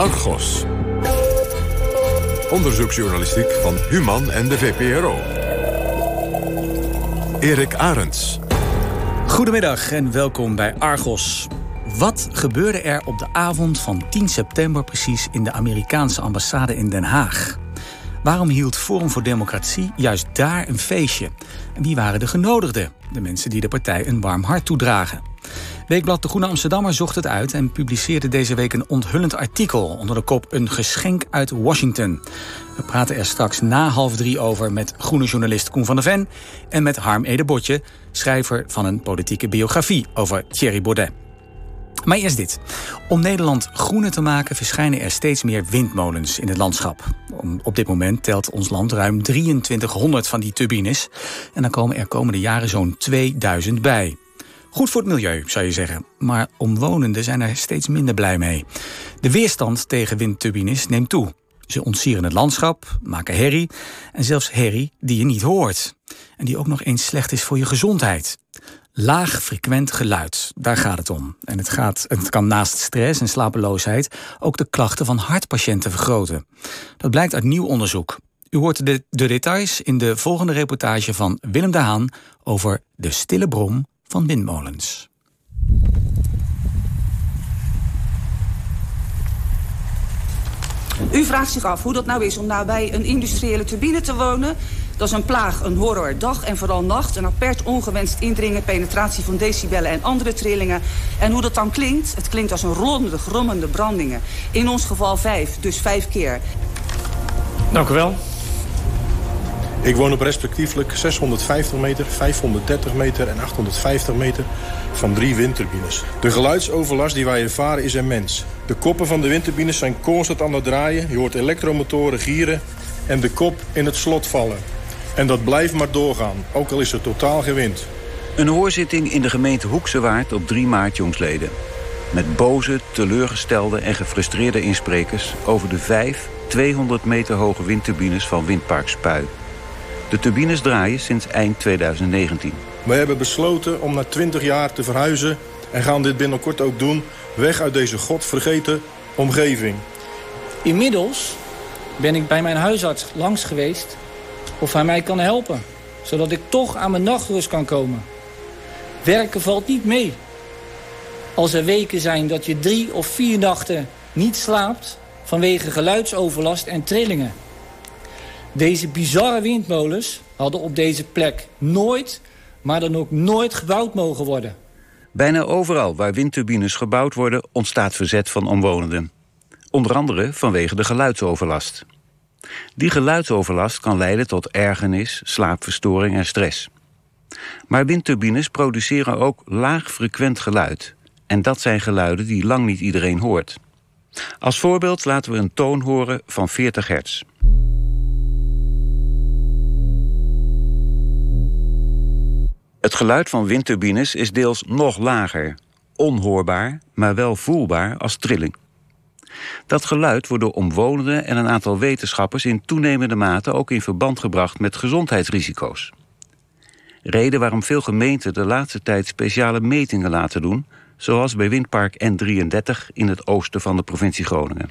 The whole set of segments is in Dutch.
Argos. Onderzoeksjournalistiek van Human en de VPRO. Erik Arends. Goedemiddag en welkom bij Argos. Wat gebeurde er op de avond van 10 september precies in de Amerikaanse ambassade in Den Haag? Waarom hield Forum voor Democratie juist daar een feestje? En wie waren de genodigden? De mensen die de partij een warm hart toedragen. Weekblad De Groene Amsterdammer zocht het uit en publiceerde deze week een onthullend artikel onder de kop Een geschenk uit Washington. We praten er straks na half drie over met groene journalist Koen van der Ven en met Harm Edebotje, schrijver van een politieke biografie over Thierry Baudet. Maar eerst dit. Om Nederland groener te maken verschijnen er steeds meer windmolens in het landschap. Op dit moment telt ons land ruim 2300 van die turbines. En dan komen er komende jaren zo'n 2000 bij. Goed voor het milieu, zou je zeggen. Maar omwonenden zijn er steeds minder blij mee. De weerstand tegen windturbines neemt toe. Ze ontsieren het landschap, maken herrie en zelfs herrie die je niet hoort. En die ook nog eens slecht is voor je gezondheid. Laag frequent geluid, daar gaat het om. En het, gaat, het kan naast stress en slapeloosheid ook de klachten van hartpatiënten vergroten. Dat blijkt uit nieuw onderzoek. U hoort de, de details in de volgende reportage van Willem de Haan over de stille brom van windmolens. U vraagt zich af hoe dat nou is om nabij een industriële turbine te wonen. Dat is een plaag, een horror, dag en vooral nacht. Een apert ongewenst indringen, penetratie van decibellen en andere trillingen. En hoe dat dan klinkt? Het klinkt als een rollende, grommende brandingen. In ons geval vijf, dus vijf keer. Dank u wel. Ik woon op respectievelijk 650 meter, 530 meter en 850 meter van drie windturbines. De geluidsoverlast die wij ervaren is immens. De koppen van de windturbines zijn constant aan het draaien. Je hoort elektromotoren gieren en de kop in het slot vallen. En dat blijft maar doorgaan, ook al is er totaal geen wind. Een hoorzitting in de gemeente Hoekse Waard op 3 maart jongsleden. Met boze, teleurgestelde en gefrustreerde insprekers... over de vijf 200 meter hoge windturbines van Windpark Spui. De turbines draaien sinds eind 2019. We hebben besloten om na 20 jaar te verhuizen... en gaan dit binnenkort ook doen... weg uit deze godvergeten omgeving. Inmiddels ben ik bij mijn huisarts langs geweest of hij mij kan helpen. Zodat ik toch aan mijn nachtrust kan komen. Werken valt niet mee. Als er weken zijn dat je drie of vier nachten niet slaapt... vanwege geluidsoverlast en trillingen. Deze bizarre windmolens hadden op deze plek nooit... maar dan ook nooit gebouwd mogen worden. Bijna overal waar windturbines gebouwd worden... ontstaat verzet van omwonenden. Onder andere vanwege de geluidsoverlast. Die geluidsoverlast kan leiden tot ergernis, slaapverstoring en stress. Maar windturbines produceren ook laag frequent geluid. En dat zijn geluiden die lang niet iedereen hoort. Als voorbeeld laten we een toon horen van 40 hertz. Het geluid van windturbines is deels nog lager, onhoorbaar, maar wel voelbaar als trilling. Dat geluid wordt door omwonenden en een aantal wetenschappers in toenemende mate ook in verband gebracht met gezondheidsrisico's. Reden waarom veel gemeenten de laatste tijd speciale metingen laten doen, zoals bij windpark N33 in het oosten van de provincie Groningen.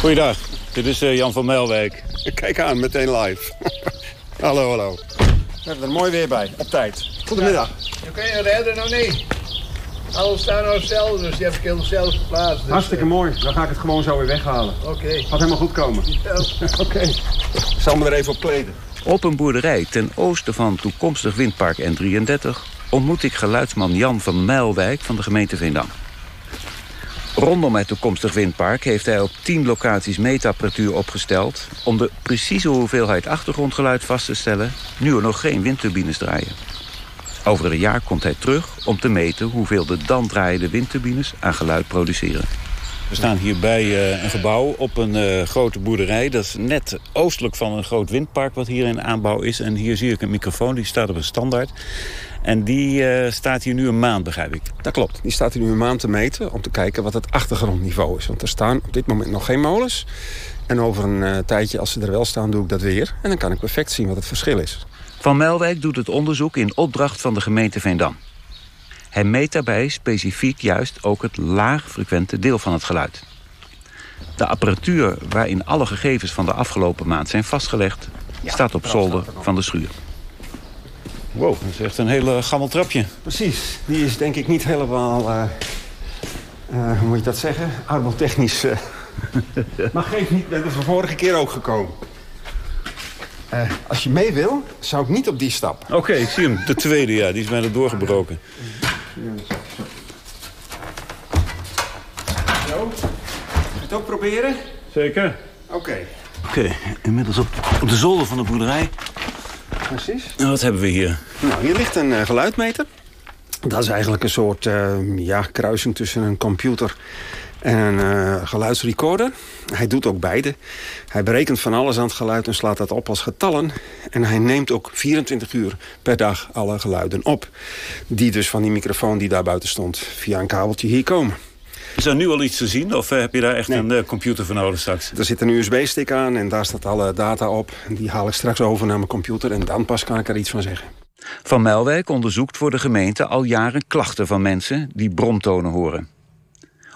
Goeiedag, dit is uh, Jan van Melwijk. Kijk aan, meteen live. hallo, hallo. We hebben er mooi weer bij, op tijd. Goedemiddag. Je kan je redden nog niet. Alles staan nou hetzelfde, dus je hebt heel zelf geplaatst. Dus, Hartstikke mooi, dan ga ik het gewoon zo weer weghalen. Oké. Gaat helemaal goed komen. Oké. Ik zal me er even op kleden. Op een boerderij ten oosten van toekomstig windpark N33... ontmoet ik geluidsman Jan van Mijlwijk van de gemeente Veendam. Rondom het toekomstig windpark heeft hij op 10 locaties meetapparatuur opgesteld... om de precieze hoeveelheid achtergrondgeluid vast te stellen... nu er nog geen windturbines draaien. Over een jaar komt hij terug om te meten hoeveel de dan draaiende windturbines aan geluid produceren. We staan hier bij uh, een gebouw op een uh, grote boerderij. Dat is net oostelijk van een groot windpark wat hier in aanbouw is. En hier zie ik een microfoon, die staat op een standaard. En die eh, staat hier nu een maand, begrijp ik. Dat klopt. Die staat hier nu een maand te meten om te kijken wat het achtergrondniveau is. Want er staan op dit moment nog geen molens. En over een uh, tijdje, als ze er wel staan, doe ik dat weer. En dan kan ik perfect zien wat het verschil is. Van Melwijk doet het onderzoek in opdracht van de gemeente Veendam. Hij meet daarbij specifiek juist ook het laagfrequente deel van het geluid. De apparatuur waarin alle gegevens van de afgelopen maand zijn vastgelegd... staat op zolder van de schuur. Wow, dat is echt een hele gammel trapje. Precies. Die is denk ik niet helemaal... Uh, uh, hoe moet je dat zeggen? Arbotechnisch. Uh... maar geef niet, dat is de vorige keer ook gekomen. als je mee wil, zou ik niet op die stap. Oké, okay, ik zie hem. De tweede, ja. Die is bijna doorgebroken. Zo. het ook proberen? Zeker. Oké. Okay. Oké, okay, inmiddels op, op de zolder van de boerderij. Precies. En wat hebben we hier? Nou, hier ligt een uh, geluidmeter. Dat is eigenlijk een soort uh, ja, kruising tussen een computer en een uh, geluidsrecorder. Hij doet ook beide. Hij berekent van alles aan het geluid en slaat dat op als getallen. En hij neemt ook 24 uur per dag alle geluiden op. Die dus van die microfoon die daar buiten stond via een kabeltje hier komen. Is er nu al iets te zien of heb je daar echt nee. een uh, computer voor nodig straks? Er zit een USB-stick aan en daar staat alle data op. Die haal ik straks over naar mijn computer en dan pas kan ik er iets van zeggen. Van Melwijk onderzoekt voor de gemeente al jaren klachten van mensen die bromtonen horen.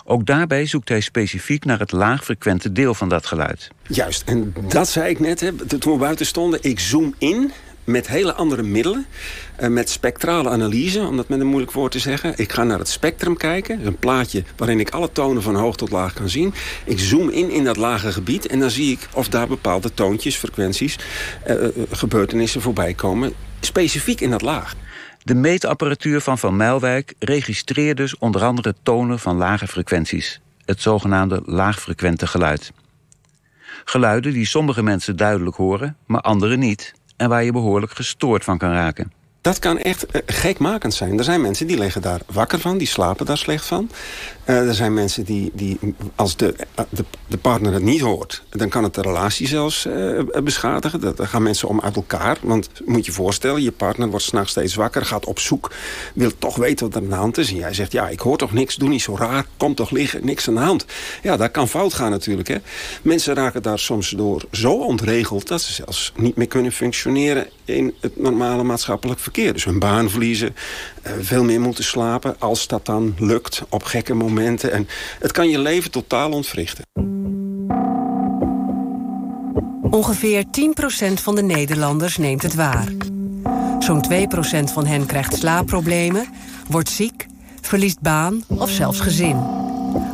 Ook daarbij zoekt hij specifiek naar het laagfrequente deel van dat geluid. Juist, en dat zei ik net, hè, toen we buiten stonden. Ik zoom in met hele andere middelen. Uh, met spectrale analyse, om dat met een moeilijk woord te zeggen. Ik ga naar het spectrum kijken. Een plaatje waarin ik alle tonen van hoog tot laag kan zien. Ik zoom in in dat lage gebied. En dan zie ik of daar bepaalde toontjes, frequenties, uh, gebeurtenissen voorbij komen. Specifiek in dat laag. De meetapparatuur van Van Mijlwijk registreert dus onder andere tonen van lage frequenties. Het zogenaamde laagfrequente geluid. Geluiden die sommige mensen duidelijk horen, maar anderen niet en waar je behoorlijk gestoord van kan raken. Dat kan echt uh, gekmakend zijn. Er zijn mensen die liggen daar wakker van, die slapen daar slecht van. Uh, er zijn mensen die, die als de, de, de, partner het niet hoort... dan kan het de relatie zelfs uh, beschadigen. Dan gaan mensen om uit elkaar. Want moet je voorstellen, je partner wordt s'nachts steeds wakker... gaat op zoek, wil toch weten wat er aan de hand is. En jij zegt, ja, ik hoor toch niks, doe niet zo raar... kom toch liggen, niks aan de hand. Ja, dat kan fout gaan natuurlijk. Hè. Mensen raken daar soms door zo ontregeld... dat ze zelfs niet meer kunnen functioneren... in het normale maatschappelijk verkeer. Dus hun baan verliezen, veel meer moeten slapen... als dat dan lukt op gekke momenten en het kan je leven totaal ontwrichten. Ongeveer 10% van de Nederlanders neemt het waar. Zo'n 2% van hen krijgt slaapproblemen, wordt ziek, verliest baan of zelfs gezin.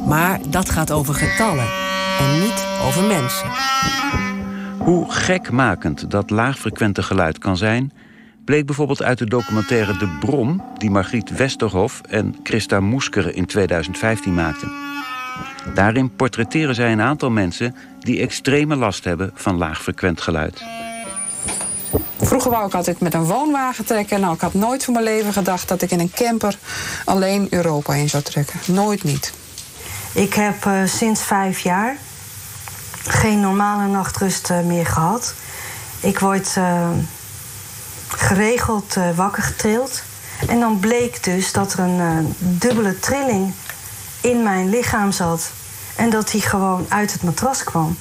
Maar dat gaat over getallen en niet over mensen. Hoe gekmakend dat laagfrequente geluid kan zijn bleek bijvoorbeeld uit de documentaire De Brom... die Margriet Westerhof en Christa Moeskere in 2015 maakten. Daarin portretteren zij een aantal mensen... die extreme last hebben van laagfrequent geluid. Vroeger wou ik altijd met een woonwagen trekken. Nou, ik had nooit voor mijn leven gedacht dat ik in een camper alleen Europa in zou trekken. Nooit niet. Ik heb uh, sinds vijf jaar geen normale nachtrust uh, meer gehad. Ik word uh, geregeld uh, wakker getrild. En dan bleek dus dat er een uh, dubbele trilling in mijn lichaam zat. En dat die gewoon uit het matras kwam.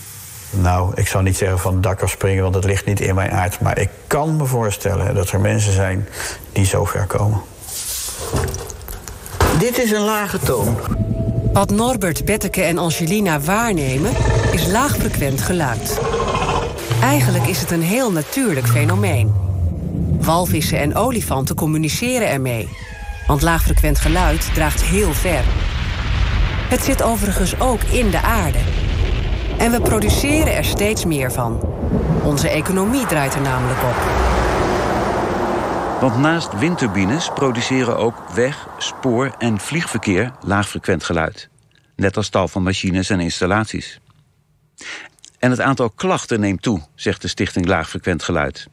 Nou, ik zou niet zeggen van het dak afspringen, want het ligt niet in mijn aard. Maar ik kan me voorstellen dat er mensen zijn die zo ver komen. Dit is een lage toon. Wat Norbert, Betteke en Angelina waarnemen, is laagfrequent geluid. Eigenlijk is het een heel natuurlijk fenomeen. Walvissen en olifanten communiceren ermee. Want laagfrequent geluid draagt heel ver. Het zit overigens ook in de aarde. En we produceren er steeds meer van. Onze economie draait er namelijk op. Want naast windturbines produceren ook weg, spoor en vliegverkeer laagfrequent geluid. Net als tal van machines en installaties. En het aantal klachten neemt toe, zegt de Stichting Laagfrequent Geluid.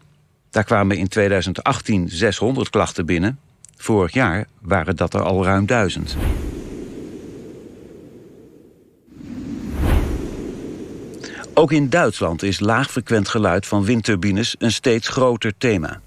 Daar kwamen in 2018 600 klachten binnen. Vorig jaar waren dat er al ruim duizend. Ook in Duitsland is laagfrequent geluid van windturbines een steeds groter thema.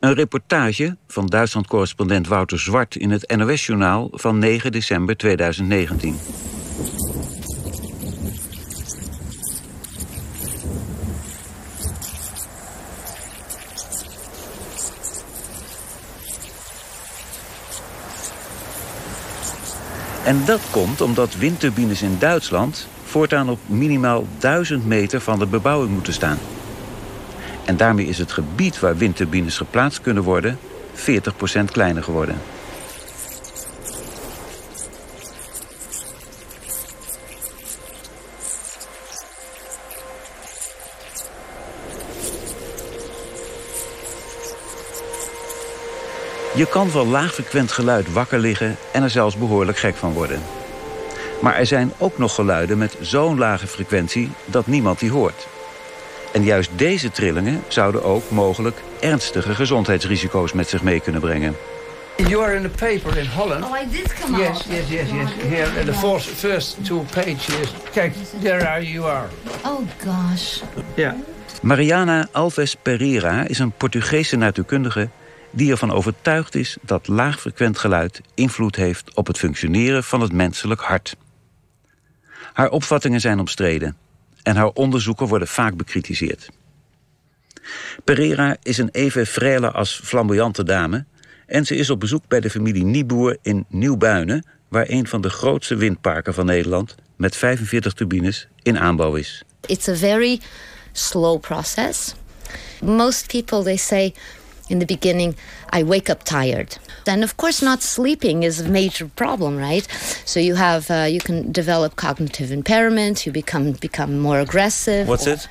Een reportage van Duitsland-correspondent Wouter Zwart in het NOS-journaal van 9 december 2019. En dat komt omdat windturbines in Duitsland voortaan op minimaal 1000 meter van de bebouwing moeten staan. En daarmee is het gebied waar windturbines geplaatst kunnen worden 40% kleiner geworden. Je kan van laagfrequent geluid wakker liggen en er zelfs behoorlijk gek van worden. Maar er zijn ook nog geluiden met zo'n lage frequentie dat niemand die hoort. En juist deze trillingen zouden ook mogelijk ernstige gezondheidsrisico's met zich mee kunnen brengen. You are in the paper in Holland. Oh, I did come Yes, out. yes, yes, yes. Here, in the first, first two pages. Kijk, there are you are. Oh gosh. Ja. Mariana Alves Pereira is een Portugese natuurkundige die ervan overtuigd is dat laagfrequent geluid invloed heeft op het functioneren van het menselijk hart. Haar opvattingen zijn omstreden en haar onderzoeken worden vaak bekritiseerd. Pereira is een even frêle als flamboyante dame en ze is op bezoek bij de familie Nieboer in Nieuwbuinen, waar een van de grootste windparken van Nederland met 45 turbines in aanbouw is. It's a very slow process. Most people they say in the beginning I wake up tired. And of course not sleeping is a major problem, right? So you have uh, you can develop cognitive impairment, you become become more aggressive. What's it?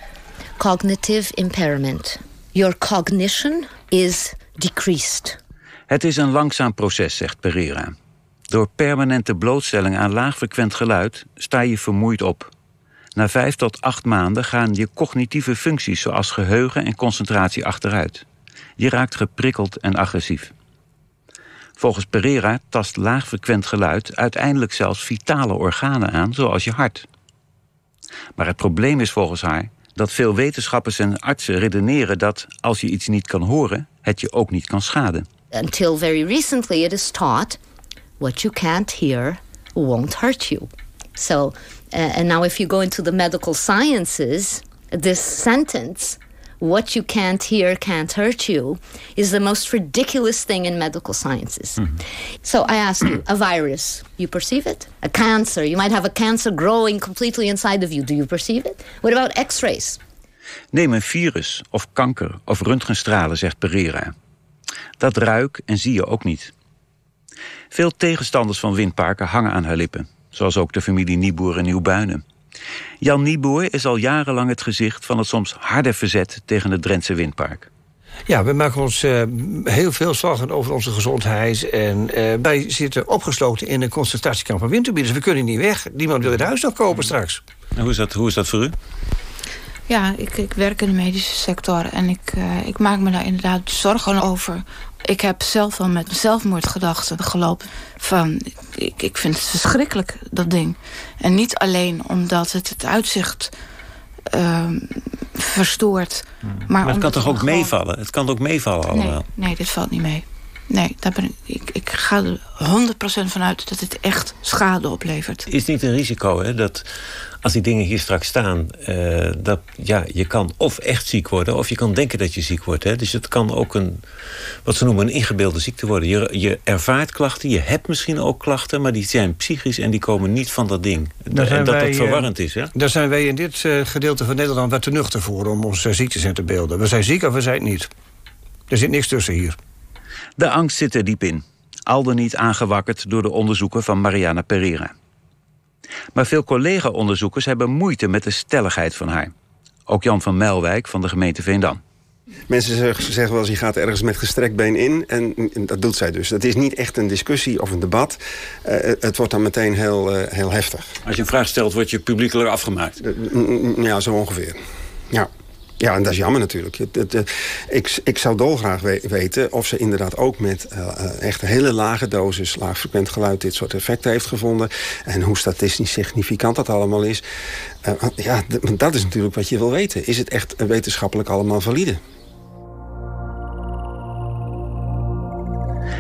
Cognitive impairment. Your cognition is decreased. Het is een langzaam proces, zegt Pereira. Door permanente blootstelling aan laagfrequent geluid sta je vermoeid op. Na vijf tot acht maanden gaan je cognitieve functies zoals geheugen en concentratie achteruit. Je raakt geprikkeld en agressief. Volgens Pereira tast laagfrequent geluid uiteindelijk zelfs vitale organen aan, zoals je hart. Maar het probleem is volgens haar dat veel wetenschappers en artsen redeneren dat als je iets niet kan horen, het je ook niet kan schaden. Until very recently, it is taught what you can't hear won't hurt you. So, uh, and now if you go into the medical sciences, this sentence, what you can't hear can't hurt you, is the most ridiculous thing in medical sciences. So I ask you, a virus, you perceive it? A cancer, you might have a cancer growing completely inside of you. Do you perceive it? What about x rays? Neem een virus of kanker of röntgenstralen, zegt Pereira. Dat ruik en zie je ook niet. Veel tegenstanders van windparken hangen aan haar lippen. Zoals ook de familie Nieboer in Nieuwbuinen. Jan Nieboer is al jarenlang het gezicht van het soms harde verzet tegen het Drentse windpark. Ja, we maken ons uh, heel veel zorgen over onze gezondheid. En uh, wij zitten opgesloten in een concentratiekamp van windturbines. We kunnen niet weg. Niemand wil het huis nog kopen straks. En hoe, is dat, hoe is dat voor u? Ja, ik, ik werk in de medische sector en ik, uh, ik maak me daar inderdaad zorgen over. Ik heb zelf wel met zelfmoordgedachten gelopen. Van, ik, ik vind het verschrikkelijk, dat ding. En niet alleen omdat het het uitzicht uh, verstoort. Hmm. Maar, maar het kan toch ook gewoon... meevallen? Het kan ook meevallen allemaal? Nee, nee, dit valt niet mee. Nee, daar ben ik, ik, ik ga er 100% van uit dat het echt schade oplevert. Is niet een risico hè, dat als die dingen hier straks staan... Uh, dat ja, je kan of echt ziek worden of je kan denken dat je ziek wordt. Hè. Dus het kan ook een, wat ze noemen, een ingebeelde ziekte worden. Je, je ervaart klachten, je hebt misschien ook klachten... maar die zijn psychisch en die komen niet van dat ding. Daar en dat wij, dat verwarrend is. Hè? Daar zijn wij in dit uh, gedeelte van Nederland wat te nuchter voor... om onze ziektes in te beelden. We zijn ziek of we zijn het niet. Er zit niks tussen hier. De angst zit er diep in. Al dan niet aangewakkerd door de onderzoeken van Mariana Pereira. Maar veel collega-onderzoekers hebben moeite met de stelligheid van haar. Ook Jan van Melwijk van de gemeente Veendam. Mensen zeggen wel eens, je gaat ergens met gestrekt been in. En dat doet zij dus. Dat is niet echt een discussie of een debat. Uh, het wordt dan meteen heel, uh, heel heftig. Als je een vraag stelt, word je publiekelijk afgemaakt? Uh, ja, zo ongeveer. Ja. Ja, en dat is jammer natuurlijk. Het, ik, ik zou dolgraag we weten of ze inderdaad ook met uh, echt hele lage dosis... laagfrequent geluid dit soort effecten heeft gevonden. En hoe statistisch significant dat allemaal is. Uh, ja, dat is natuurlijk wat je wil weten. Is het echt wetenschappelijk allemaal valide?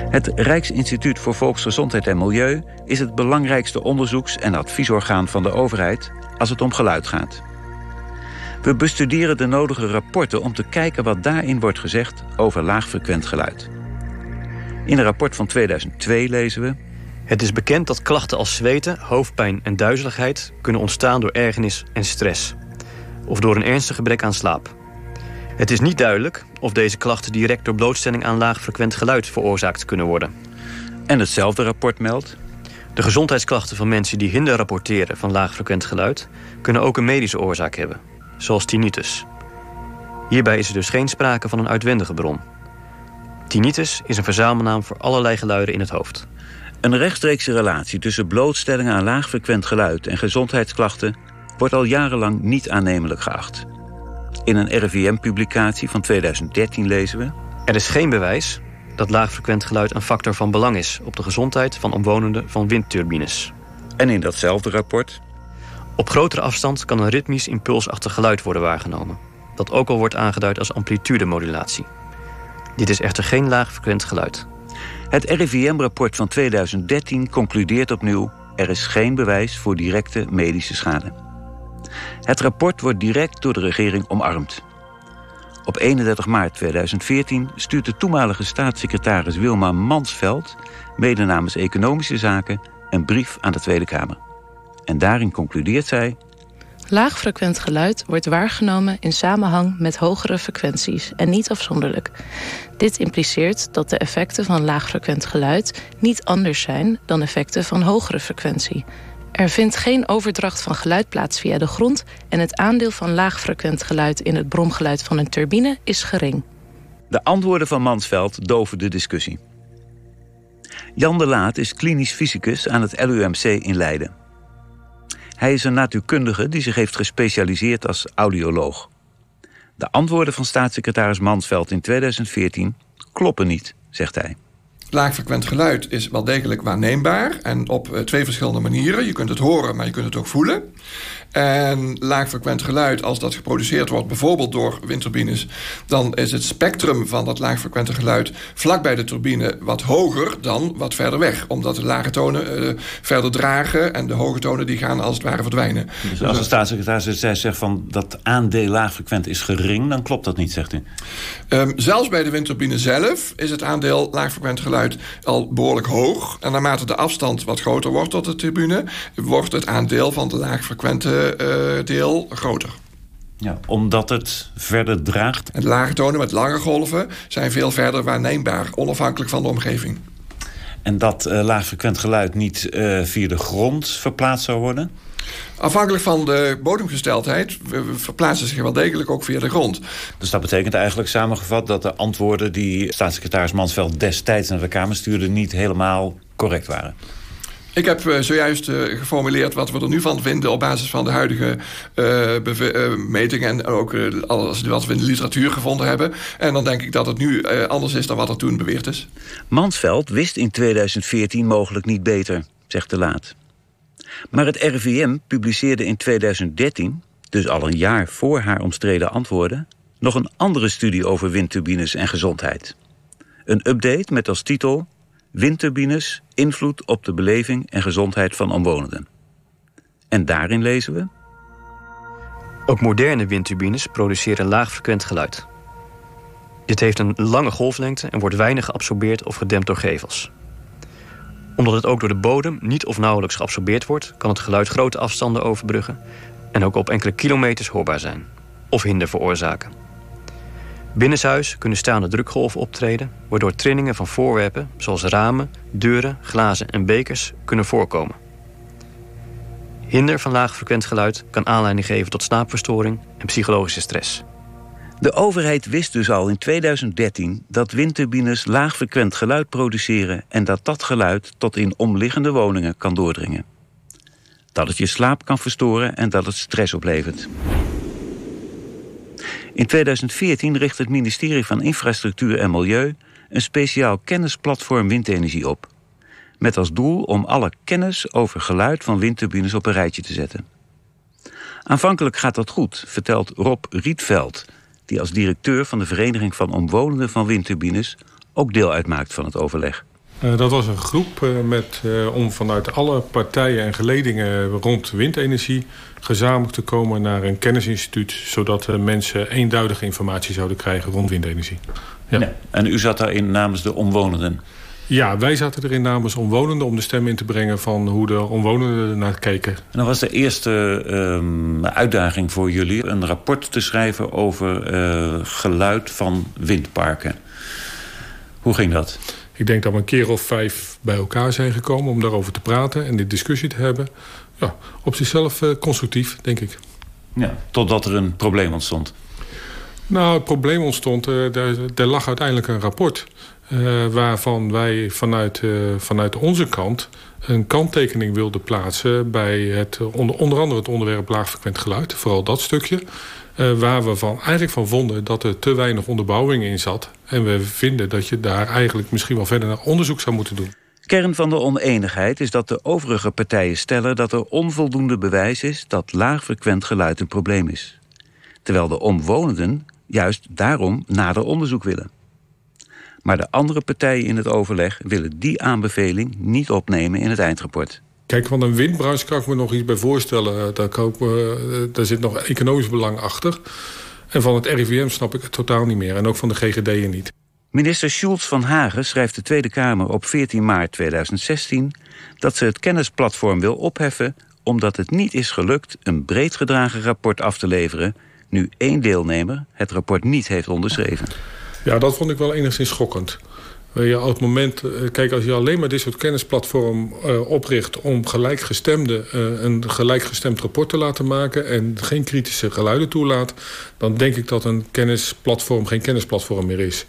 Het Rijksinstituut voor Volksgezondheid en Milieu is het belangrijkste onderzoeks- en adviesorgaan van de overheid als het om geluid gaat. We bestuderen de nodige rapporten om te kijken wat daarin wordt gezegd over laagfrequent geluid. In een rapport van 2002 lezen we. Het is bekend dat klachten als zweten, hoofdpijn en duizeligheid kunnen ontstaan door ergernis en stress. Of door een ernstig gebrek aan slaap. Het is niet duidelijk of deze klachten direct door blootstelling aan laagfrequent geluid veroorzaakt kunnen worden. En hetzelfde rapport meldt. De gezondheidsklachten van mensen die hinder rapporteren van laagfrequent geluid kunnen ook een medische oorzaak hebben, zoals tinnitus. Hierbij is er dus geen sprake van een uitwendige bron. Tinnitus is een verzamelnaam voor allerlei geluiden in het hoofd. Een rechtstreekse relatie tussen blootstelling aan laagfrequent geluid en gezondheidsklachten wordt al jarenlang niet aannemelijk geacht. In een RIVM-publicatie van 2013 lezen we... Er is geen bewijs dat laagfrequent geluid een factor van belang is... op de gezondheid van omwonenden van windturbines. En in datzelfde rapport... Op grotere afstand kan een ritmisch impulsachtig geluid worden waargenomen... dat ook al wordt aangeduid als amplitudemodulatie. Dit is echter geen laagfrequent geluid. Het RIVM-rapport van 2013 concludeert opnieuw... er is geen bewijs voor directe medische schade. Het rapport wordt direct door de regering omarmd. Op 31 maart 2014 stuurt de toenmalige staatssecretaris Wilma Mansveld... mede namens Economische Zaken een brief aan de Tweede Kamer. En daarin concludeert zij... Laagfrequent geluid wordt waargenomen in samenhang met hogere frequenties en niet afzonderlijk. Dit impliceert dat de effecten van laagfrequent geluid niet anders zijn dan effecten van hogere frequentie. Er vindt geen overdracht van geluid plaats via de grond en het aandeel van laagfrequent geluid in het bromgeluid van een turbine is gering. De antwoorden van Mansveld doven de discussie. Jan de Laat is klinisch fysicus aan het LUMC in Leiden. Hij is een natuurkundige die zich heeft gespecialiseerd als audioloog. De antwoorden van staatssecretaris Mansveld in 2014 kloppen niet, zegt hij. Laagfrequent geluid is wel degelijk waarneembaar en op eh, twee verschillende manieren. Je kunt het horen, maar je kunt het ook voelen. En laagfrequent geluid, als dat geproduceerd wordt, bijvoorbeeld door windturbines, dan is het spectrum van dat laagfrequente geluid vlak bij de turbine wat hoger dan wat verder weg. Omdat de lage tonen uh, verder dragen en de hoge tonen die gaan als het ware verdwijnen. Dus als de staatssecretaris zegt van dat aandeel laagfrequent is gering, dan klopt dat niet, zegt u? Um, zelfs bij de windturbine zelf is het aandeel laagfrequent geluid al behoorlijk hoog. En naarmate de afstand wat groter wordt tot de turbine, wordt het aandeel van de laagfrequente deel groter. Ja, omdat het verder draagt. En de lage tonen met lange golven zijn veel verder waarneembaar, onafhankelijk van de omgeving. En dat uh, laagfrequent geluid niet uh, via de grond verplaatst zou worden? Afhankelijk van de bodemgesteldheid verplaatsen zich wel degelijk ook via de grond. Dus dat betekent eigenlijk samengevat dat de antwoorden die staatssecretaris Mansveld destijds naar de Kamer stuurde niet helemaal correct waren. Ik heb uh, zojuist uh, geformuleerd wat we er nu van vinden... op basis van de huidige uh, metingen... en ook alles wat we in de literatuur gevonden hebben. En dan denk ik dat het nu anders is dan wat er toen beweerd is. Mansveld wist in 2014 mogelijk niet beter, zegt de Laat. Maar het RIVM publiceerde in 2013, dus al een jaar voor haar omstreden antwoorden... nog een andere studie over windturbines en gezondheid. Een update met als titel Windturbines, invloed op de beleving en gezondheid van omwonenden. En daarin lezen we... Ook moderne windturbines produceren laagfrequent geluid. Dit heeft een lange golflengte en wordt weinig geabsorbeerd of gedempt door gevels. Omdat het ook door de bodem niet of nauwelijks geabsorbeerd wordt... kan het geluid grote afstanden overbruggen... en ook op enkele kilometers hoorbaar zijn. Of hinder veroorzaken. Binnenshuis kunnen staande drukgolven optreden... waardoor trillingen van voorwerpen zoals ramen, deuren, glazen en bekers kunnen voorkomen. Hinder van laagfrequent geluid kan aanleiding geven tot slaapverstoring en psychologische stress. De overheid wist dus al in 2013 dat windturbines laagfrequent geluid produceren... en dat dat geluid tot in omliggende woningen kan doordringen. Dat het je slaap kan verstoren en dat het stress oplevert. In 2014 richt het ministerie van Infrastructuur en Milieu... een speciaal kennisplatform windenergie op. Met als doel om alle kennis over geluid van windturbines op een rijtje te zetten. Aanvankelijk gaat dat goed, vertelt Rob Rietveld... die als directeur van de Vereniging van Omwonenden van Windturbines... ook deel uitmaakt van het overleg. Uh, dat was een groep uh, met, uh, om vanuit alle partijen en geledingen rond windenergie gezamenlijk te komen naar een kennisinstituut, zodat mensen eenduidige informatie zouden krijgen rond windenergie. Ja. Nee. En u zat daarin namens de omwonenden? Ja, wij zaten erin namens omwonenden om de stem in te brengen van hoe de omwonenden naar keken. En dan was de eerste um, uitdaging voor jullie een rapport te schrijven over geluid van windparken. Hoe ging dat? Ik denk dat we een keer of vijf bij elkaar zijn gekomen om daarover te praten en die discussie te hebben. Ja, op zichzelf uh, constructief, denk ik. Ja, totdat er een probleem ontstond. Nou, het probleem ontstond, er, er lag uiteindelijk een rapport... Uh, waarvan wij vanuit, uh, vanuit onze kant een kanttekening wilden plaatsen... bij het, onder, onder andere het onderwerp laagfrequent geluid. Vooral dat stukje. Uh, waar we van, eigenlijk van vonden dat er te weinig onderbouwing in zat. En we vinden dat je daar eigenlijk misschien wel verder naar onderzoek zou moeten doen. Kern van de oneenigheid is dat de overige partijen stellen... dat er onvoldoende bewijs is dat laagfrequent geluid een probleem is. Terwijl de omwonenden juist daarom nader onderzoek willen. Maar de andere partijen in het overleg willen die aanbeveling niet opnemen in het eindrapport. Kijk, van een windbranche kan ik me nog iets bij voorstellen. Daar, kan ik, uh, daar zit nog economisch belang achter. En van het RIVM snap ik het totaal niet meer. En ook van de GGD'en niet. Minister Schultz van Hagen schrijft de Tweede Kamer op 14 maart 2016... dat ze het kennisplatform wil opheffen... omdat het niet is gelukt een breed gedragen rapport af te leveren... nu één deelnemer het rapport niet heeft onderschreven. Ja, dat vond ik wel enigszins schokkend. Je, op het moment, kijk, als je alleen maar dit soort kennisplatform uh, opricht... om gelijkgestemde, uh, een gelijkgestemd rapport te laten maken... en geen kritische geluiden toelaat... dan denk ik dat een kennisplatform geen kennisplatform meer is.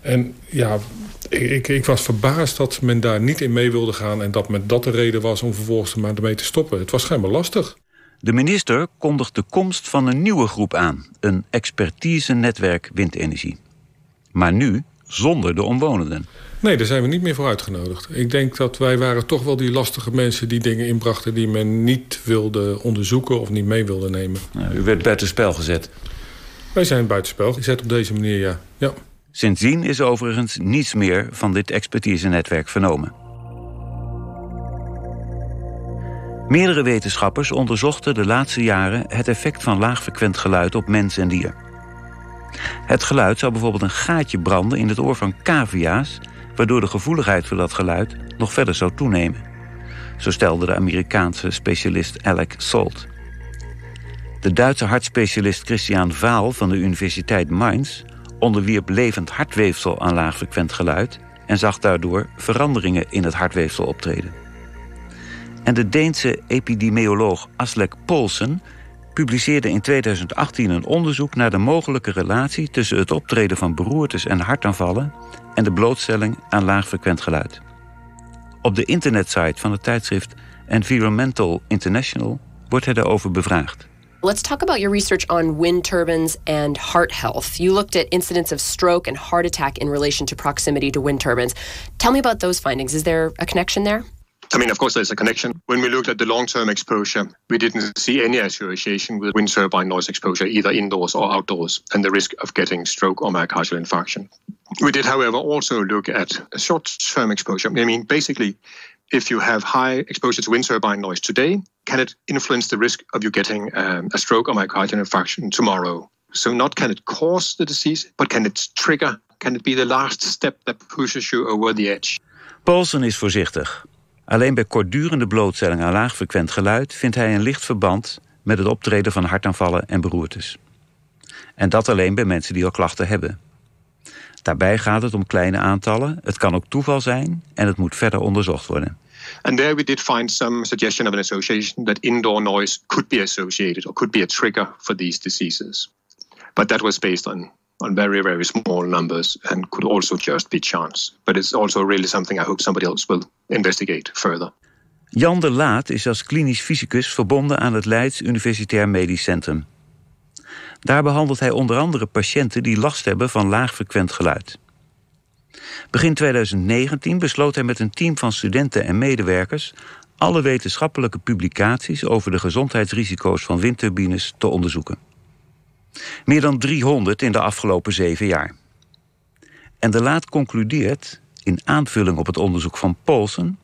En ja, ik, ik was verbaasd dat men daar niet in mee wilde gaan... en dat men dat de reden was om vervolgens maar ermee te stoppen. Het was schijnbaar lastig. De minister kondigt de komst van een nieuwe groep aan. Een expertise-netwerk windenergie. Maar nu zonder de omwonenden. Nee, daar zijn we niet meer voor uitgenodigd. Ik denk dat wij waren toch wel die lastige mensen die dingen inbrachten... die men niet wilde onderzoeken of niet mee wilde nemen. Nou, u werd buitenspel gezet. Wij zijn buitenspel gezet op deze manier, ja. ja. Sindsdien is overigens niets meer van dit expertise-netwerk vernomen. Meerdere wetenschappers onderzochten de laatste jaren... het effect van laagfrequent geluid op mens en dier. Het geluid zou bijvoorbeeld een gaatje branden in het oor van cavia's... waardoor de gevoeligheid voor dat geluid nog verder zou toenemen. Zo stelde de Amerikaanse specialist Alec Salt. De Duitse hartspecialist Christian Vaal van de Universiteit Mainz... onderwierp levend hartweefsel aan laagfrequent geluid... en zag daardoor veranderingen in het hartweefsel optreden. En de Deense epidemioloog Aslek Polsen publiceerde in 2018 een onderzoek naar de mogelijke relatie tussen het optreden van beroertes en hartaanvallen en de blootstelling aan laagfrequent geluid. Op de internetsite van het tijdschrift Environmental International wordt hij daarover bevraagd. Let's talk about your research on wind turbines and heart health. You looked at incidents of stroke and heart attack in relation to proximity to wind turbines. Tell me about those findings. Is there a connection there? I mean, of course, there's a connection. When we looked at the long term exposure, we didn't see any association with wind turbine noise exposure, either indoors or outdoors, and the risk of getting stroke or myocardial infarction. We did, however, also look at short term exposure. I mean, basically, if you have high exposure to wind turbine noise today, can it influence the risk of you getting um, a stroke or myocardial infarction tomorrow? So, not can it cause the disease, but can it trigger? Can it be the last step that pushes you over the edge? Paulsen is voorzichtig. Alleen bij kortdurende blootstelling aan laagfrequent geluid vindt hij een licht verband met het optreden van hartaanvallen en beroertes. En dat alleen bij mensen die al klachten hebben. Daarbij gaat het om kleine aantallen, het kan ook toeval zijn en het moet verder onderzocht worden. And there we did find some suggestion of an association that indoor noise could be associated or could be a trigger for these diseases. But that was based on on very, very small numbers and could also just be chance. But it's also really something I hope somebody else will investigate further. Jan de Laat is als klinisch fysicus verbonden aan het Leids Universitair Medisch Centrum. Daar behandelt hij onder andere patiënten die last hebben van laagfrequent geluid. Begin 2019 besloot hij met een team van studenten en medewerkers alle wetenschappelijke publicaties over de gezondheidsrisico's van windturbines te onderzoeken. Meer dan 300 in de afgelopen zeven jaar. En de Laat concludeert in aanvulling op het onderzoek van Paulsen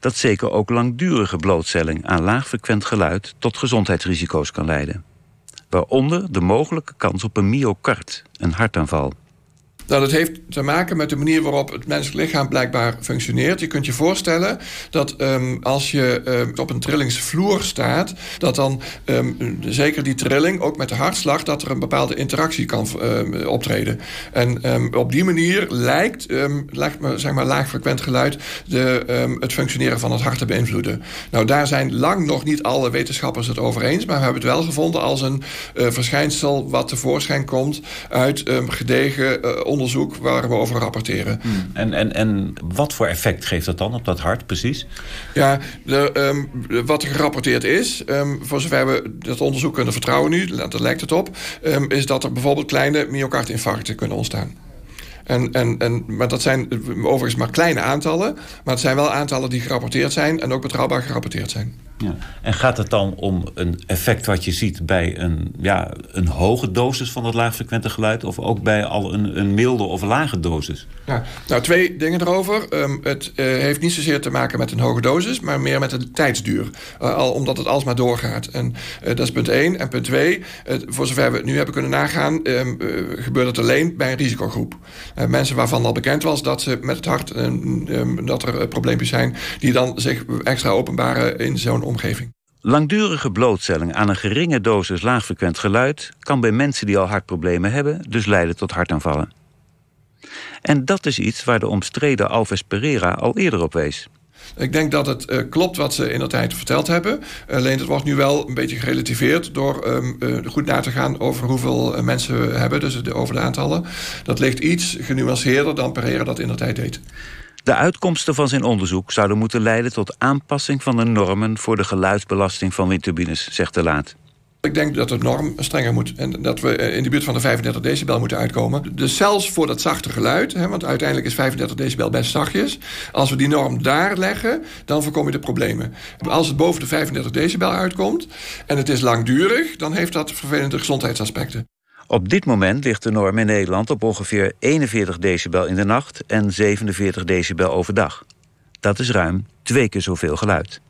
dat zeker ook langdurige blootstelling aan laagfrequent geluid tot gezondheidsrisico's kan leiden. Waaronder de mogelijke kans op een myocard, een hartaanval. Dat heeft te maken met de manier waarop het menselijk lichaam blijkbaar functioneert. Je kunt je voorstellen dat um, als je um, op een trillingsvloer staat, dat dan um, zeker die trilling, ook met de hartslag, dat er een bepaalde interactie kan optreden. En op die manier lijkt, lijkt zeg maar, laagfrequent geluid de, het functioneren van het hart te beïnvloeden. Nou, daar zijn lang nog niet alle wetenschappers het over eens, maar we hebben het wel gevonden als een uh, verschijnsel wat tevoorschijn komt uit gedegen uh, onderzoek waar we over rapporteren. Hmm. En, en, en wat voor effect geeft dat dan op dat hart precies? Ja, de, um, wat er gerapporteerd is, um, voor zover we dat onderzoek kunnen vertrouwen nu, daar lijkt het op, um, is dat er bijvoorbeeld kleine myocardinfarcten kunnen ontstaan. En, en, en, maar dat zijn overigens maar kleine aantallen. Maar het zijn wel aantallen die gerapporteerd zijn... en ook betrouwbaar gerapporteerd zijn. Ja. En gaat het dan om een effect wat je ziet bij een, ja, een hoge dosis van het laagfrequente geluid... of ook bij al een, een milde of lage dosis? Ja, nou, twee dingen erover. Um, het uh, heeft niet zozeer te maken met een hoge dosis... maar meer met de tijdsduur. Uh, al, omdat het alsmaar doorgaat. En uh, dat is punt één. En punt twee, voor zover we het nu hebben kunnen nagaan... Um, gebeurt het alleen bij een risicogroep. mensen waarvan al bekend was dat ze met het hart... Um, dat er probleempjes zijn... die dan zich extra openbaren in zo'n omgeving. Langdurige blootstelling aan een geringe dosis laagfrequent geluid kan bij mensen die al hartproblemen hebben dus leiden tot hartaanvallen. En dat is iets waar de omstreden Alves Pereira al eerder op wees. Ik denk dat het uh, klopt wat ze in de tijd verteld hebben. Alleen het wordt nu wel een beetje gerelativeerd door um, uh, goed na te gaan over hoeveel uh, mensen we hebben, dus de, over de aantallen. Dat ligt iets genuanceerder dan Pereira dat in de tijd deed. De uitkomsten van zijn onderzoek zouden moeten leiden tot aanpassing van de normen voor de geluidsbelasting van windturbines, zegt de Laat. Ik denk dat de norm strenger moet en dat we in de buurt van de 35 decibel moeten uitkomen. Dus zelfs voor dat zachte geluid, hè, want uiteindelijk is 35 decibel best zachtjes. Als we die norm daar leggen, dan voorkom je de problemen. Als het boven de 35 decibel uitkomt en het is langdurig, dan heeft dat vervelende gezondheidsaspecten. Op dit moment ligt de norm in Nederland op ongeveer 41 decibel in de nacht en 47 decibel overdag. Dat is ruim twee keer zoveel geluid.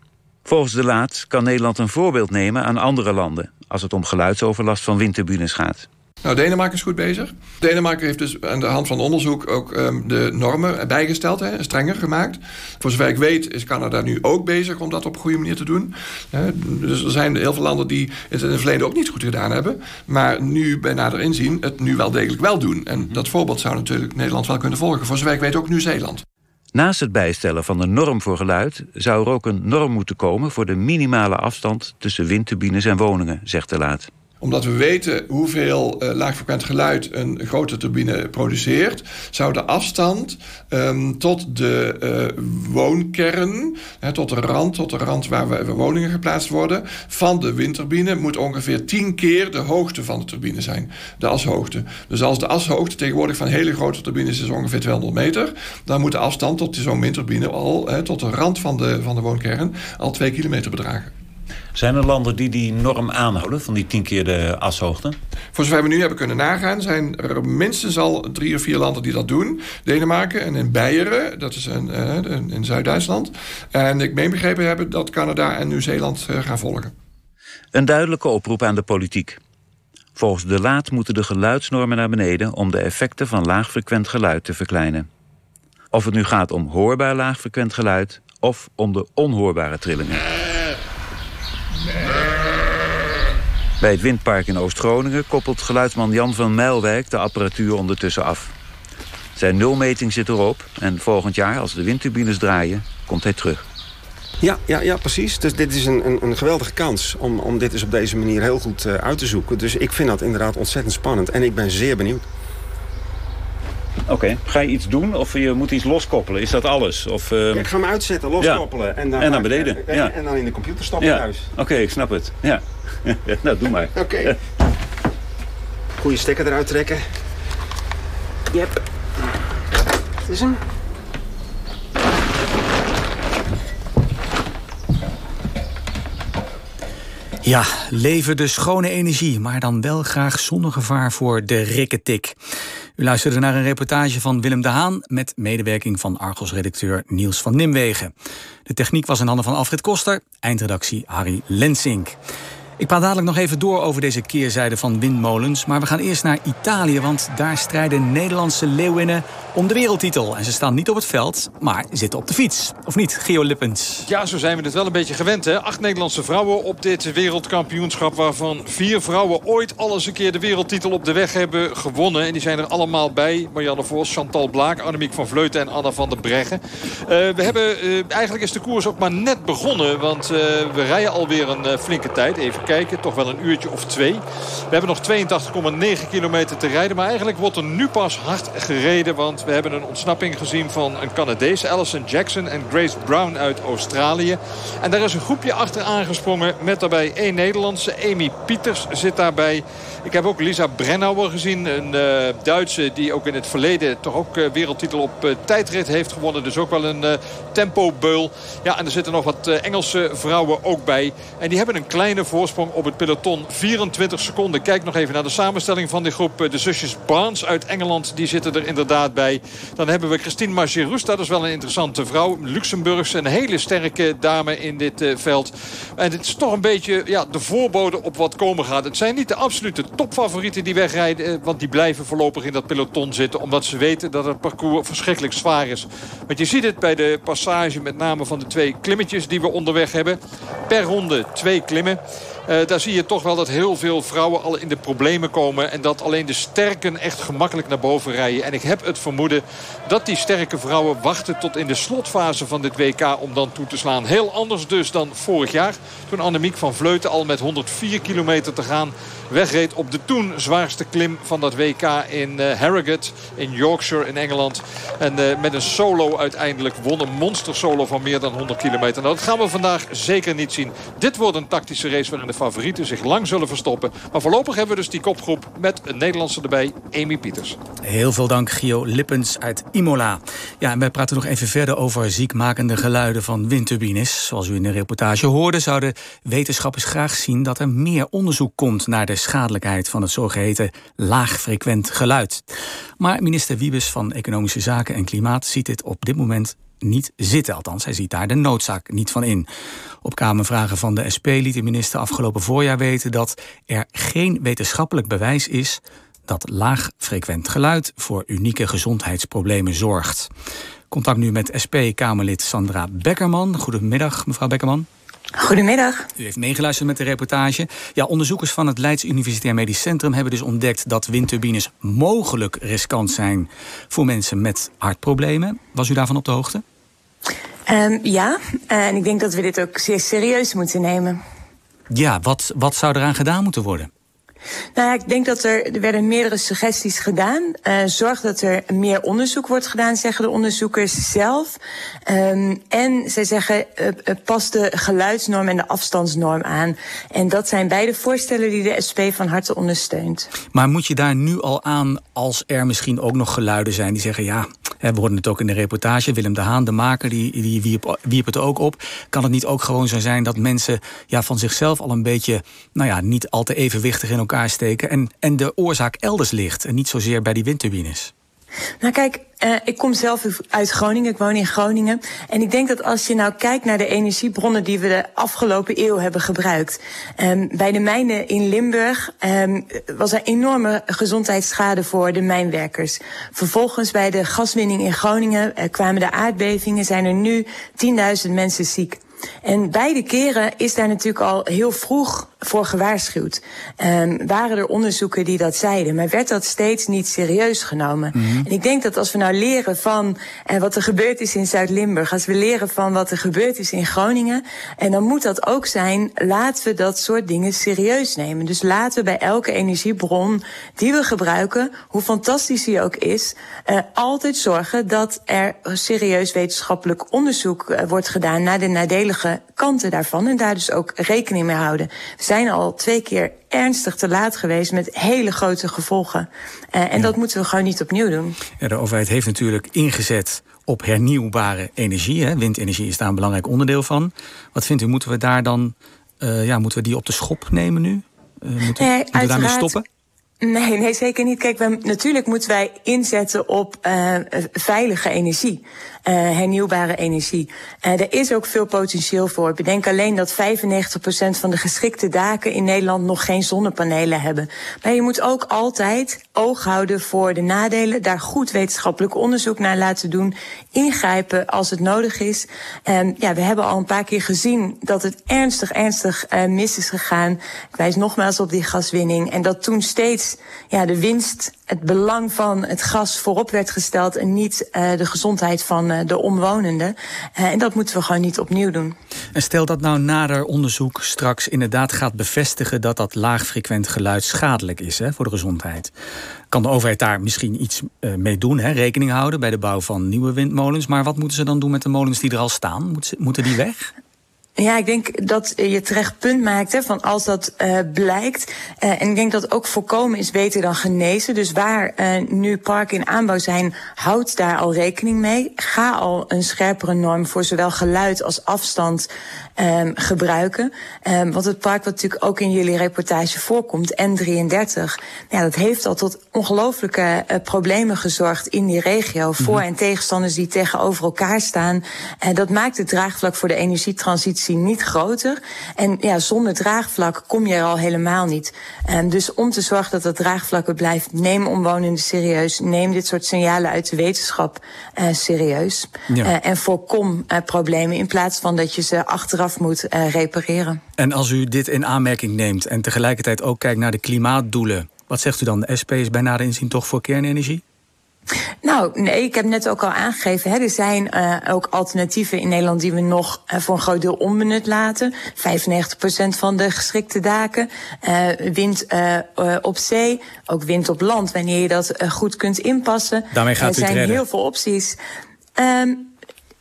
Volgens de Laat kan Nederland een voorbeeld nemen aan andere landen als het om geluidsoverlast van windturbines gaat. Nou, Denemarken is goed bezig. Denemarken heeft dus aan de hand van onderzoek ook um, de normen bijgesteld, hè, strenger gemaakt. Voor zover ik weet is Canada nu ook bezig om dat op een goede manier te doen. Hè. Dus er zijn heel veel landen die het in het verleden ook niet goed gedaan hebben. Maar nu bij nader inzien het nu wel degelijk wel doen. En dat voorbeeld zou natuurlijk Nederland wel kunnen volgen. Voor zover ik weet ook Nieuw-Zeeland. Naast het bijstellen van de norm voor geluid zou er ook een norm moeten komen voor de minimale afstand tussen windturbines en woningen, zegt de Laat omdat we weten hoeveel uh, laagfrequent geluid een grote turbine produceert, zou de afstand um, tot de uh, woonkern, hè, tot de rand, tot de rand waar we, woningen geplaatst worden, van de windturbine moet ongeveer 10 keer de hoogte van de turbine zijn. De ashoogte. Dus als de ashoogte tegenwoordig van hele grote turbines is ongeveer 200 meter, dan moet de afstand tot zo'n windturbine al, hè, tot de rand van de, van de woonkern, al 2 kilometer bedragen. Zijn er landen die die norm aanhouden, van die tien keer de ashoogte? Voor zover we nu hebben kunnen nagaan... zijn er minstens al drie of vier landen die dat doen. Denemarken en in Beieren, dat is een, uh, in Zuid-Duitsland. En ik meen begrepen hebben dat Canada en Nieuw-Zeeland uh, gaan volgen. Een duidelijke oproep aan de politiek. Volgens de Laat moeten de geluidsnormen naar beneden... om de effecten van laagfrequent geluid te verkleinen. Of het nu gaat om hoorbaar laagfrequent geluid... of om de onhoorbare trillingen. Bij het windpark in Oost-Groningen koppelt geluidsman Jan van Mijlwijk de apparatuur ondertussen af. Zijn nulmeting zit erop en volgend jaar, als de windturbines draaien, komt hij terug. Ja, ja, ja precies. Dus dit is een, een, een geweldige kans om, om dit eens op deze manier heel goed uh, uit te zoeken. Dus ik vind dat inderdaad ontzettend spannend en ik ben zeer benieuwd. Oké, okay. ga je iets doen of je moet iets loskoppelen? Is dat alles? Of, uh... ja, ik ga hem uitzetten, loskoppelen. Ja. En, dan en naar beneden. En, ja. en dan in de computer stappen ja. thuis. Oké, okay, ik snap het. Ja. nou, doe maar. Oké. Okay. Goeie stekker eruit trekken. Yep. Het is hem. Ja, leven de schone energie, maar dan wel graag zonder gevaar voor de rikketik. U luisterde naar een reportage van Willem de Haan... met medewerking van Argos-redacteur Niels van Nimwegen. De techniek was in handen van Alfred Koster, eindredactie Harry Lensink. Ik praat dadelijk nog even door over deze keerzijde van windmolens. Maar we gaan eerst naar Italië, want daar strijden Nederlandse leeuwinnen om de wereldtitel. En ze staan niet op het veld, maar zitten op de fiets. Of niet, Geo Lippens? Ja, zo zijn we het wel een beetje gewend. Hè? Acht Nederlandse vrouwen op dit wereldkampioenschap... waarvan vier vrouwen ooit al eens een keer de wereldtitel op de weg hebben gewonnen. En die zijn er allemaal bij. Marianne Vos, Chantal Blaak, Annemiek van Vleuten en Anna van der Breggen. Uh, we hebben, uh, eigenlijk is de koers ook maar net begonnen. Want uh, we rijden alweer een flinke tijd. Even kijken, toch wel een uurtje of twee. We hebben nog 82,9 kilometer te rijden. Maar eigenlijk wordt er nu pas hard gereden. Want we hebben een ontsnapping gezien van een Canadees. Alison Jackson en Grace Brown uit Australië. En daar is een groepje achter aangesprongen. Met daarbij één Nederlandse. Amy Pieters zit daarbij. Ik heb ook Lisa Brennauer gezien. Een uh, Duitse die ook in het verleden toch ook uh, wereldtitel op uh, tijdrit heeft gewonnen. Dus ook wel een tempobeul. Ja, en er zitten nog wat Engelse vrouwen ook bij. En die hebben een kleine voorsprong op het peloton. 24 seconden. Kijk nog even naar de samenstelling van die groep. De zusjes Barnes uit Engeland, die zitten er inderdaad bij. Dan hebben we Christine Margerus. Dat is wel een interessante vrouw. Luxemburgse, een hele sterke dame in dit veld. En het is toch een beetje ja, de voorbode op wat komen gaat. Het zijn niet de absolute topfavorieten die wegrijden. Want die blijven voorlopig in dat peloton zitten. Omdat ze weten dat het parcours verschrikkelijk zwaar is. Want je ziet het bij de passage met name van de twee klimmetjes die we onderweg hebben. Per ronde twee klimmen. Uh, daar zie je toch wel dat heel veel vrouwen al in de problemen komen. En dat alleen de sterken echt gemakkelijk naar boven rijden. En ik heb het vermoeden dat die sterke vrouwen wachten tot in de slotfase van dit WK om dan toe te slaan. Heel anders dus dan vorig jaar. Toen Annemiek van Vleuten al met 104 kilometer te gaan wegreed op de toen zwaarste klim van dat WK in uh, Harrogate in Yorkshire in Engeland. En uh, met een solo uiteindelijk won een monster solo van meer dan 100 kilometer. Nou, dat gaan we vandaag zeker niet zien. Dit wordt een tactische race waarin de favorieten zich lang zullen verstoppen. Maar voorlopig hebben we dus die kopgroep met een Nederlandse erbij, Amy Pieters. Heel veel dank, Gio Lippens uit Imola. Ja, en wij praten nog even verder over ziekmakende geluiden van windturbines. Zoals u in de reportage hoorde, zouden wetenschappers graag zien dat er meer onderzoek komt naar de schadelijkheid van het zogeheten laagfrequent geluid. Maar minister Wiebes van Economische Zaken en Klimaat ziet dit op dit moment niet zitten. Althans, hij ziet daar de noodzaak niet van in. Op Kamervragen van de SP liet de minister afgelopen voorjaar weten dat er geen wetenschappelijk bewijs is dat laagfrequent geluid voor unieke gezondheidsproblemen zorgt. Contact nu met SP-Kamerlid Sandra Beckerman. Goedemiddag, mevrouw Beckerman. Goedemiddag. U heeft meegeluisterd met de reportage. Ja, onderzoekers van het Leids Universitair Medisch Centrum hebben dus ontdekt dat windturbines mogelijk riskant zijn voor mensen met hartproblemen. Was u daarvan op de hoogte? Um, ja, en ik denk dat we dit ook zeer serieus moeten nemen. Ja, wat, wat zou eraan gedaan moeten worden? Nou ja, ik denk dat er, er werden meerdere suggesties gedaan. Uh, zorg dat er meer onderzoek wordt gedaan, zeggen de onderzoekers zelf. Um, en zij zeggen, uh, pas de geluidsnorm en de afstandsnorm aan. En dat zijn beide voorstellen die de SP van harte ondersteunt. Maar moet je daar nu al aan als er misschien ook nog geluiden zijn die zeggen... ja, we hoorden het ook in de reportage, Willem de Haan, de maker, die, die wierp het ook op. Kan het niet ook gewoon zo zijn dat mensen ja, van zichzelf al een beetje... nou ja, niet al te evenwichtig in elkaar steken en, en de oorzaak elders ligt en niet zozeer bij die windturbines? Nou kijk, uh, ik kom zelf uit Groningen, ik woon in Groningen. En ik denk dat als je nou kijkt naar de energiebronnen die we de afgelopen eeuw hebben gebruikt. Um, bij de mijnen in Limburg um, was er enorme gezondheidsschade voor de mijnwerkers. Vervolgens bij de gaswinning in Groningen uh, kwamen de aardbevingen, zijn er nu 10.000 mensen ziek. En beide keren is daar natuurlijk al heel vroeg voor gewaarschuwd. Um, waren er onderzoeken die dat zeiden, maar werd dat steeds niet serieus genomen. Mm -hmm. En ik denk dat als we nou leren van uh, wat er gebeurd is in Zuid-Limburg, als we leren van wat er gebeurd is in Groningen, en dan moet dat ook zijn, laten we dat soort dingen serieus nemen. Dus laten we bij elke energiebron die we gebruiken, hoe fantastisch die ook is, uh, altijd zorgen dat er serieus wetenschappelijk onderzoek uh, wordt gedaan naar de nadelige kanten daarvan en daar dus ook rekening mee houden. We zijn al twee keer ernstig te laat geweest met hele grote gevolgen. Uh, en ja. dat moeten we gewoon niet opnieuw doen. Ja, de overheid heeft natuurlijk ingezet op hernieuwbare energie. Hè. Windenergie is daar een belangrijk onderdeel van. Wat vindt u, moeten we daar dan Uh, ja, moeten we die op de schop nemen nu? Uh, moeten, nee, moeten we daarmee stoppen? Nee, nee, zeker niet. Kijk, we, natuurlijk moeten wij inzetten op uh, veilige energie. Uh, hernieuwbare energie. Uh, er is ook veel potentieel voor. Bedenk alleen dat 95% van de geschikte daken in Nederland nog geen zonnepanelen hebben. Maar je moet ook altijd oog houden voor de nadelen. Daar goed wetenschappelijk onderzoek naar laten doen. Ingrijpen als het nodig is. Um, ja, we hebben al een paar keer gezien dat het ernstig, ernstig uh, mis is gegaan. Ik wijs nogmaals op die gaswinning. En dat toen steeds ja, de winst, het belang van het gas voorop werd gesteld. En niet uh, de gezondheid van uh, de omwonenden. Uh, en dat moeten we gewoon niet opnieuw doen. En stel dat nou nader onderzoek straks inderdaad gaat bevestigen dat dat laagfrequent geluid schadelijk is hè, voor de gezondheid. Kan de overheid daar misschien iets mee doen, hè? rekening houden bij de bouw van nieuwe windmolens. Maar wat moeten ze dan doen met de molens die er al staan? Moeten die weg? Ja, ik denk dat je terecht punt maakt hè, van als dat uh, blijkt. Uh, en ik denk dat ook voorkomen is beter dan genezen. Dus waar uh, nu parken in aanbouw zijn, houd daar al rekening mee. Ga al een scherpere norm voor zowel geluid als afstand um, gebruiken. Um, want het park wat natuurlijk ook in jullie reportage voorkomt, N33, ja, dat heeft al tot ongelooflijke problemen gezorgd in die regio. Voor- -hmm. en tegenstanders die tegenover elkaar staan. Dat maakt het draagvlak voor de energietransitie niet groter. En ja, zonder draagvlak kom je er al helemaal niet. Um, dus om te zorgen dat dat draagvlak er blijft, neem omwonenden serieus. Neem dit soort signalen uit de wetenschap uh, serieus. Ja. Uh, en voorkom uh, problemen in plaats van dat je ze achteraf moet repareren. En als u dit in aanmerking neemt en tegelijkertijd ook kijkt naar de klimaatdoelen, wat zegt u dan? De SP is bij nader inzien toch voor kernenergie? Nou, nee, ik heb net ook al aangegeven. Hè, er zijn uh, ook alternatieven in Nederland die we nog uh, voor een groot deel onbenut laten. 95% van de geschikte daken. Uh, wind op zee, ook wind op land, wanneer je dat goed kunt inpassen. Daarmee gaat er zijn redden. heel veel opties. Um,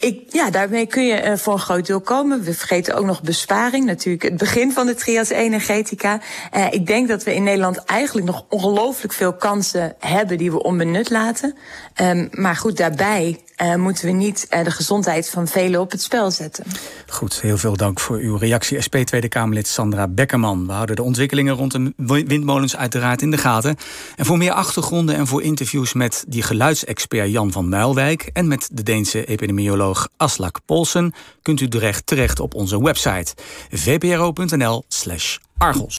ik, ja, daarmee kun je uh, voor een groot deel komen. We vergeten ook nog besparing, natuurlijk het begin van de trias energetica. Uh, ik denk dat we in Nederland eigenlijk nog ongelooflijk veel kansen hebben die we onbenut laten. Um, maar goed, daarbij uh, moeten we niet de gezondheid van velen op het spel zetten. Goed, heel veel dank voor uw reactie. SP Tweede Kamerlid Sandra Bekkerman. We houden de ontwikkelingen rond de windmolens uiteraard in de gaten. En voor meer achtergronden en voor interviews met die geluidsexpert Jan van Muilwijk en met de Deense epidemioloog Aslak Polsen kunt u terecht, terecht op onze website vpro.nl/argos.